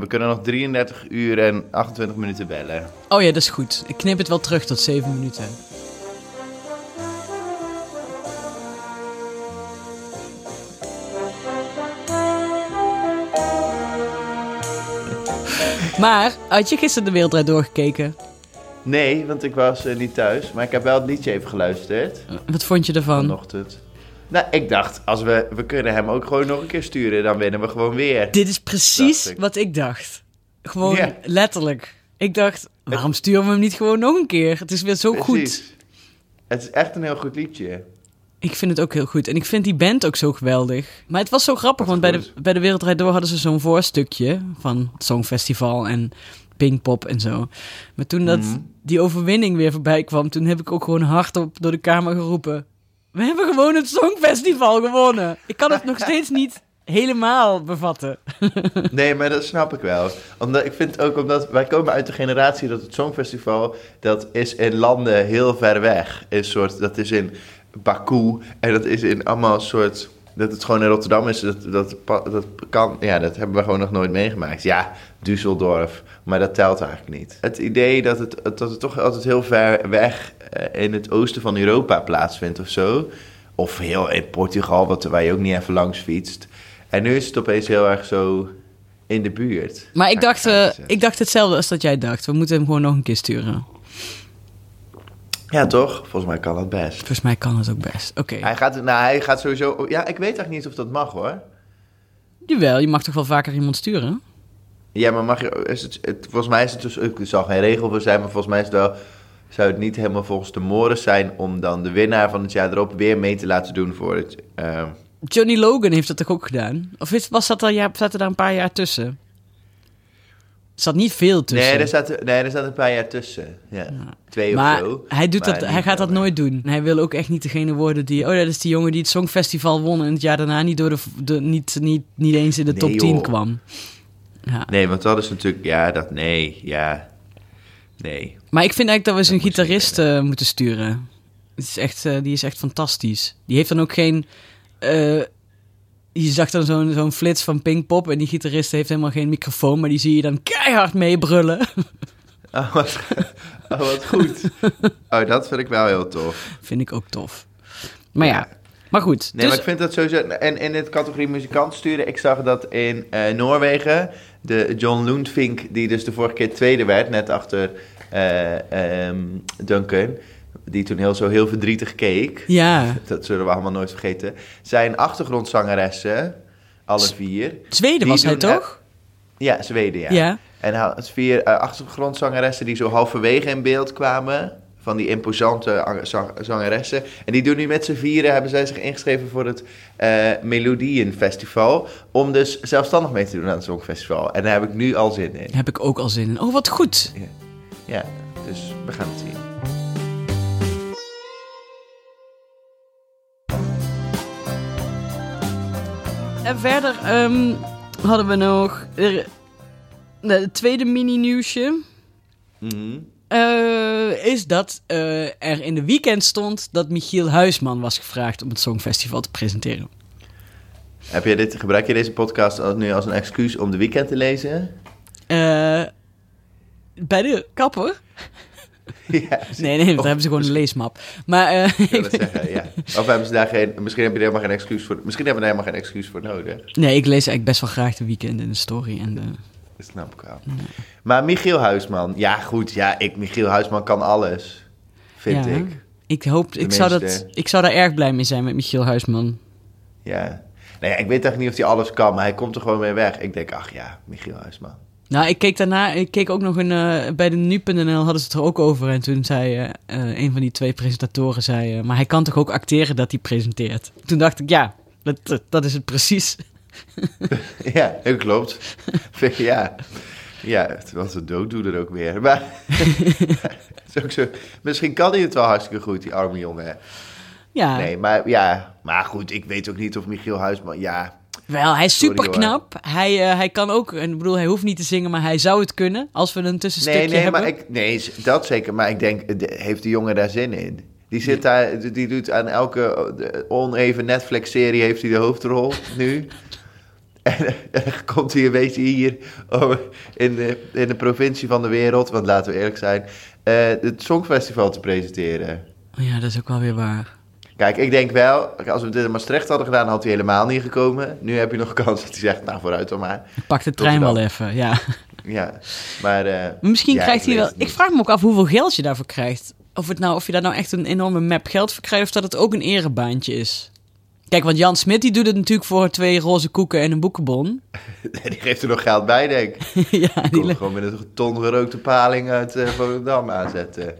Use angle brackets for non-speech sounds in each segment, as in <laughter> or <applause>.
we kunnen nog 33 uur en 28 minuten bellen. Oh ja, dat is goed. Ik knip het wel terug tot 7 minuten. <laughs> Maar, had je gisteren de wereldrijd doorgekeken? Nee, want ik was eh, niet thuis. Maar ik heb wel het liedje even geluisterd. Wat vond je ervan? Vanochtend. Nou, ik dacht, als we, we kunnen hem ook gewoon nog een keer sturen. Dan winnen we gewoon weer. Dit is precies ik. wat ik dacht. Gewoon letterlijk. Ik dacht, waarom sturen we hem niet gewoon nog een keer? Het is weer zo goed. Het is echt een heel goed liedje. Ik vind het ook heel goed. En ik vind die band ook zo geweldig. Maar het was zo grappig, want bij de, bij de Wereldrijd Door hadden ze zo'n voorstukje van het Songfestival en Pinkpop en zo. Maar toen dat, Mhm. die overwinning weer voorbij kwam, toen heb ik ook gewoon hardop door de kamer geroepen. We hebben gewoon het Songfestival gewonnen. Ik kan het nog <laughs> steeds niet helemaal bevatten. Nee, maar dat snap ik wel. Omdat, ik vind ook omdat wij komen uit de generatie dat het Songfestival... dat is in landen heel ver weg. Een soort, dat is in Baku en dat is in allemaal soort... Dat het gewoon in Rotterdam is, dat, dat, dat kan... Ja, dat hebben we gewoon nog nooit meegemaakt. Ja, Düsseldorf, maar dat telt eigenlijk niet. Het idee dat het, dat het toch altijd heel ver weg eh, in het oosten van Europa plaatsvindt of zo... Of heel in Portugal, wat, waar je ook niet even langs fietst. En nu is het opeens heel erg zo in de buurt. Maar ik dacht, eh, ik dacht hetzelfde als dat jij dacht. We moeten hem gewoon nog een keer sturen. Ja, toch? Volgens mij kan dat best. Volgens mij kan het ook best. Oké. Hij gaat, nou, hij gaat sowieso... Ja, ik weet eigenlijk niet of dat mag, hoor. Jawel, je mag toch wel vaker iemand sturen? Ja, maar mag je... Is het, het- volgens mij is het dus... Er zal geen regel voor zijn, maar volgens mij is het wel... Zou het niet helemaal volgens de mores zijn... om dan de winnaar van het jaar erop weer mee te laten doen voor het... eh, Johnny Logan heeft dat toch ook gedaan? Of is, was dat al, ja, zaten daar een paar jaar tussen? Er zat niet veel tussen. nee, er staat, nee, er staat een paar jaar tussen. Ja, twee maar of zo. hij, doet Maar dat, hij gaat dat nooit doen. Hij wil ook echt niet degene worden die... Oh, dat is die jongen die het Songfestival won... en het jaar daarna niet, door de, de, niet, niet, niet eens in de Nee, top 10 joh. kwam. Ja. Nee, want dat is natuurlijk... Ja, dat... Nee, ja... Nee. Maar ik vind eigenlijk dat we Dat moet gitarist eh, moeten sturen. Het is echt, eh, die is echt fantastisch. Die heeft dan ook geen... eh, je zag dan zo'n zo'n flits van Pinkpop... en die gitarist heeft helemaal geen microfoon... maar die zie je dan keihard meebrullen. <laughs> Oh, wat, oh, wat goed. Oh, dat vind ik wel heel tof. vind ik ook tof. Maar ja, maar goed. Nee, dus, maar ik vind dat sowieso... En in de categorie muzikant sturen... Ik zag dat in eh, Noorwegen... De John Lundvink, die dus de vorige keer tweede werd... Net achter eh, ehm, Duncan... Die toen heel zo heel verdrietig keek. Ja, Dat zullen we allemaal nooit vergeten. Zijn achtergrondzangeressen... Alle vier. Zweden was hij toch? Ja, Zweden, ja. Ja. En vier eh, achtergrondzangeressen die zo halverwege in beeld kwamen. Van die imposante ang- zang- zangeressen. En die doen nu met z'n vieren, hebben zij zich ingeschreven voor het eh Melodienfestival. Om dus zelfstandig mee te doen aan het Songfestival. En daar heb ik nu al zin in. Daar heb ik ook al zin in. Oh, wat goed. Ja, dus we gaan het zien. En verder ehm, hadden we nog het tweede mini-nieuwsje. Mhm. Eh, is dat eh, er in de weekend stond dat Michiel Huisman was gevraagd om het Songfestival te presenteren. Heb je dit, gebruik je deze podcast als- nu als een excuus om de weekend te lezen? Eh, bij de kapper? <laughs> ja, Nee, nee, dat Of hebben ze gewoon een leesmap. Maar Ik wil het zeggen, ja. Of hebben ze daar geen... Misschien heb je helemaal geen excuus voor... Misschien hebben we er helemaal geen excuus voor nodig. nee, ik lees eigenlijk best wel graag de weekend in de story. En de... Dat snap ik wel. Maar Michiel Huisman, ja goed, ja, ik, Michiel Huisman kan alles, vind Ja. ik. Ik hoop, ik zou, dat, ik zou daar erg blij mee zijn met Michiel Huisman. Ja. Nee, ik weet echt niet of hij alles kan, maar hij komt er gewoon mee weg. Ik denk, ach ja, Michiel Huisman. Nou, ik keek daarna, ik keek ook nog een, eh, bij de nu.nl hadden ze het er ook over. En toen zei eh, eh, een van die twee presentatoren, zei, eh, maar hij kan toch ook acteren dat hij presenteert? Toen dacht ik, ja, dat, dat, is het precies. <laughs> ja, dat klopt. <laughs> Ja. Ja, het was een dooddoener ook weer. <laughs> Maar is ook zo, misschien kan hij het wel hartstikke goed, die arme jongen. Ja, Nee, maar ja, maar goed, ik weet ook niet of Michiel Huisman, ja... wel, hij is super knap. Hij, eh, hij kan ook, en ik bedoel, hij hoeft niet te zingen, maar hij zou het kunnen als we een tussenstukje Nee, nee, hebben. maar ik, nee, dat zeker. Maar ik denk, de- heeft die jongen daar zin in? Die zit daar, die doet aan elke eh, oneven Netflix-serie heeft hij de hoofdrol nu. <laughs> En, en dan <laughs> komt hij een beetje hier oh, in, de, in de provincie van de wereld, want laten we eerlijk zijn, eh, het Songfestival te presenteren. Oh ja, dat is ook wel weer waar. Kijk, ik denk wel, als we dit in Maastricht hadden gedaan, had hij helemaal niet gekomen. Nu heb je nog <laughs> kans dat hij zegt, nou vooruit dan maar. Pak de trein wel even, ja. <laughs> Ja, maar... eh, misschien ja, krijgt hij wel... Ik vraag me ook af hoeveel geld je daarvoor krijgt. Of, het nou, of je daar nou echt een enorme map geld voor krijgt... of dat het ook een erebaantje is. Kijk, want Jan Smit die doet het natuurlijk voor twee roze koeken en een boekenbon. <laughs> Die geeft er nog geld bij, denk ik. ja, die Kom le- gewoon met een ton gerookte paling uit eh Volendam aanzetten.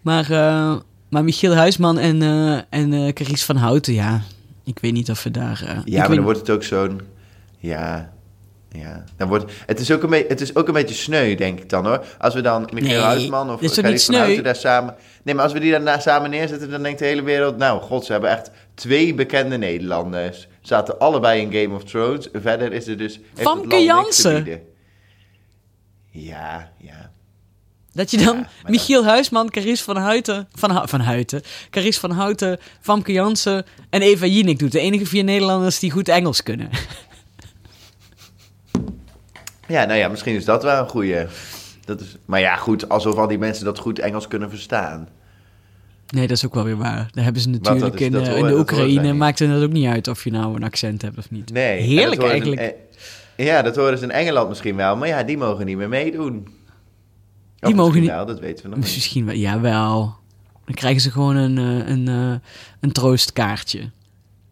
maar, eh, maar Michiel Huisman en, eh en eh Carice van Houten, ja... Ik weet niet of we daar... eh, Ja, maar dan wordt het ook zo'n... Ja, ja. Dan wordt, het, is ook een be- het is ook een beetje sneu, denk ik dan, hoor. Als we dan Michiel Nee, Huisman of niet van? Houten daar samen... Nee, maar als we die daarna samen neerzetten, dan denkt de hele wereld... Nou, god, ze hebben echt twee bekende Nederlanders. Zaten allebei in Game of Thrones. Verder is er dus... Famke te Jansen. Ja, ja. Dat je dan Ja, Michiel Huisman, Carice van Houten, van, van Houten, Carice van Houten, Famke Jansen en Eva Jinek doet. De enige vier Nederlanders die goed Engels kunnen. <laughs> Ja, nou ja, misschien is dat wel een goeie. Dat is, maar ja, goed, alsof al die mensen dat goed Engels kunnen verstaan. Nee, dat is ook wel weer waar. Daar hebben ze dat natuurlijk is- in, dat eh, in de dat Oekraïne. Maakt het ook niet uit of je nou een accent hebt of niet. Nee. dat Heerlijk in- eigenlijk. ja, dat horen ze in Engeland misschien wel, maar ja, die mogen niet meer meedoen. Of Die mogen niet- wel, dat weten we nog niet. Misschien wel, jawel. Dan krijgen ze gewoon een, eh, een, eh, een troostkaartje.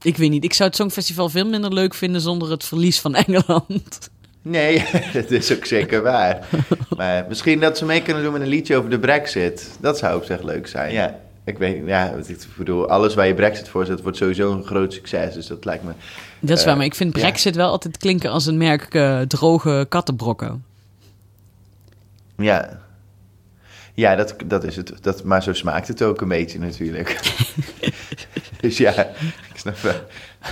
Ik weet niet, ik zou het Songfestival veel minder leuk vinden zonder het verlies van <laughs> Engeland. Nee, <laughs> dat is ook zeker waar. maar misschien dat ze mee kunnen doen met een liedje over de brexit. Dat zou op zich leuk zijn. Ja, ik weet ja, ik bedoel, alles waar je brexit voor zet, wordt sowieso een groot succes. Dus dat lijkt me... Dat is Eh, waar, maar ik vind ja. Brexit wel altijd klinken als een merk eh, droge kattenbrokken. Ja, ja dat, dat is het. Dat, maar zo smaakt het ook een beetje natuurlijk. <laughs> dus ja, ik snap, wel-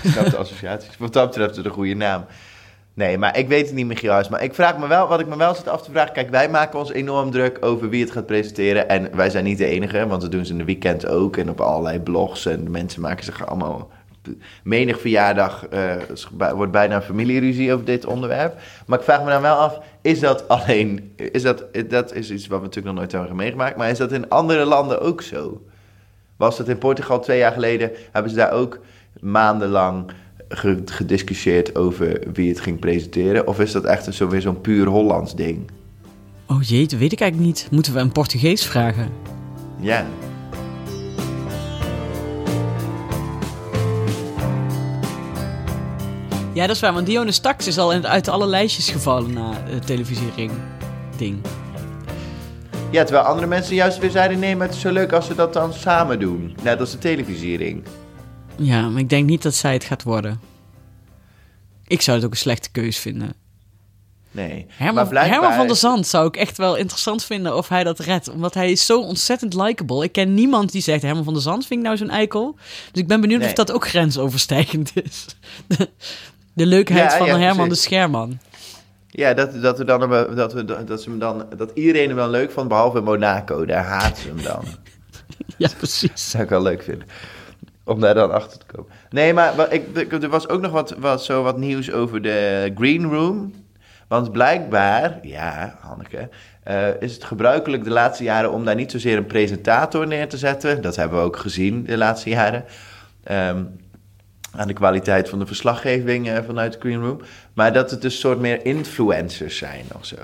ik snap de associaties. Wat dat betreft is het een goede naam. Nee, maar ik weet het niet, Michiel Huis. Maar ik vraag me wel, wat ik me wel zit af te vragen... Kijk, wij maken ons enorm druk over wie het gaat presenteren. En wij zijn niet de enige, want dat doen ze in de weekend ook. En op allerlei blogs. En mensen maken zich allemaal... Menig verjaardag eh, wordt bijna een familieruzie over dit onderwerp. Maar ik vraag me dan wel af, is dat alleen... Is dat, dat is iets wat we natuurlijk nog nooit hebben meegemaakt. Maar is dat in andere landen ook zo? Was dat in Portugal twee jaar geleden? Hebben ze daar ook maandenlang ge- gediscussieerd over wie het ging presenteren? Of is dat echt een, zo weer zo'n puur Hollands ding? Oh jee, dat weet ik eigenlijk niet. Moeten we een Portugees vragen? Ja. Ja, dat is waar, want Dionne Staks is al uit alle lijstjes gevallen na het televisiering ding. ja, terwijl andere mensen juist weer zeiden... nee, maar het is zo leuk als ze dat dan samen doen. Net als de televisiering. Ja, maar ik denk niet dat zij het gaat worden. Ik zou het ook een slechte keus vinden. Nee. Herman, maar blijkbaar... Herman van der Zand zou ik echt wel interessant vinden of hij dat redt. Omdat hij is zo ontzettend likable. Ik ken niemand die zegt, Herman van der Zand vind ik nou zo'n eikel. Dus ik ben benieuwd Nee. of dat ook grensoverstijgend is. <laughs> De, leukheid Ja, van ja, Herman de. Scherman. Ja, dat, dat, we dan, dat, we, dat, ze hem dan, dat iedereen hem dan leuk vond, behalve Monaco. Daar haat ze hem dan. <laughs> Ja, precies. Dat zou ik wel leuk vinden. Om daar dan achter te komen. Nee, maar ik- er was ook nog wat, wat, zo wat nieuws over de Green Room. Want blijkbaar, ja, Hanneke, eh, is het gebruikelijk de laatste jaren om daar niet zozeer een presentator neer te zetten. Dat hebben we ook gezien de laatste jaren. Ehm, aan de kwaliteit van de verslaggeving eh, vanuit de Green Room. Maar dat het dus soort meer influencers zijn of zo.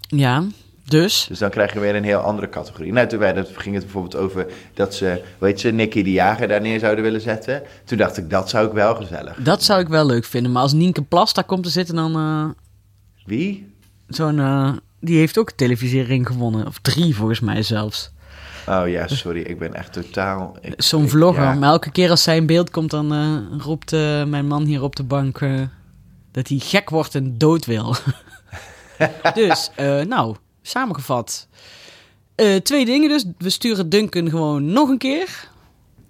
Ja, dus. Dus dan krijg je weer een heel andere categorie. Nou, toen werd het, ging het bijvoorbeeld over dat ze, weet je, Nicky de Jager daar neer zouden willen zetten. Toen dacht ik, dat zou ik wel gezellig. Dat zou ik wel leuk vinden. Maar als Nienke Plas daar komt te zitten, dan eh, Wie? zo'n... eh, die heeft ook televisiering gewonnen. Of drie volgens mij zelfs. Oh ja, sorry, ik ben echt totaal... Zo'n vlogger. ja. Maar elke keer als zij in beeld komt, dan eh, roept eh, mijn man hier op de bank eh, dat hij gek wordt en dood wil. <laughs> dus, nou, samengevat. Twee dingen dus. We sturen Duncan gewoon nog een keer.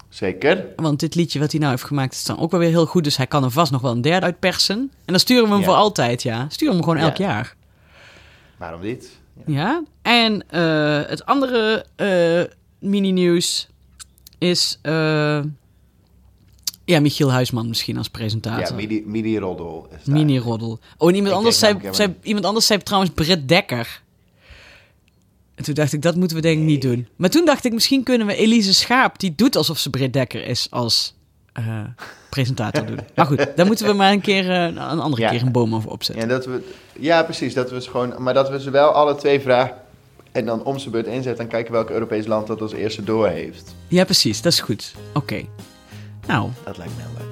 Zeker. Want dit liedje wat hij nou heeft gemaakt is dan ook wel weer heel goed. Dus hij kan er vast nog wel een derde uitpersen. En dan sturen we hem Ja. voor altijd, ja. Sturen we hem gewoon elk Ja. jaar. Waarom niet? Ja. En eh, het andere eh, mini-nieuws is... eh, Ja, Michiel Huisman misschien als Ja, presentator. Midi, Midi Roddel. is daar. Mini-roddel. Oh, en iemand Ik anders, zei, iemand anders zei trouwens Britt Dekker. En toen dacht ik, dat moeten we denk ik niet doen. Maar toen dacht ik, misschien kunnen we Elise Schaap, die doet alsof ze Britt Dekker is, als eh, presentator doen. Maar goed, daar moeten we maar een keer, eh, een andere Ja. keer een boom over opzetten. Ja, dat we, ja, precies. Dat we ze gewoon, maar dat we ze wel alle twee vragen en dan om zijn beurt inzetten en kijken welk Europees land dat als eerste door heeft. Ja, precies, dat is goed. Oké. Nou, Dat lijkt me heel leuk.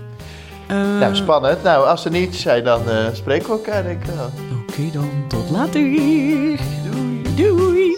eh, nou, spannend. Nou, als er niet zijn, dan eh, spreken we elkaar denk ik wel. oké dan, tot later. Doei. Doei.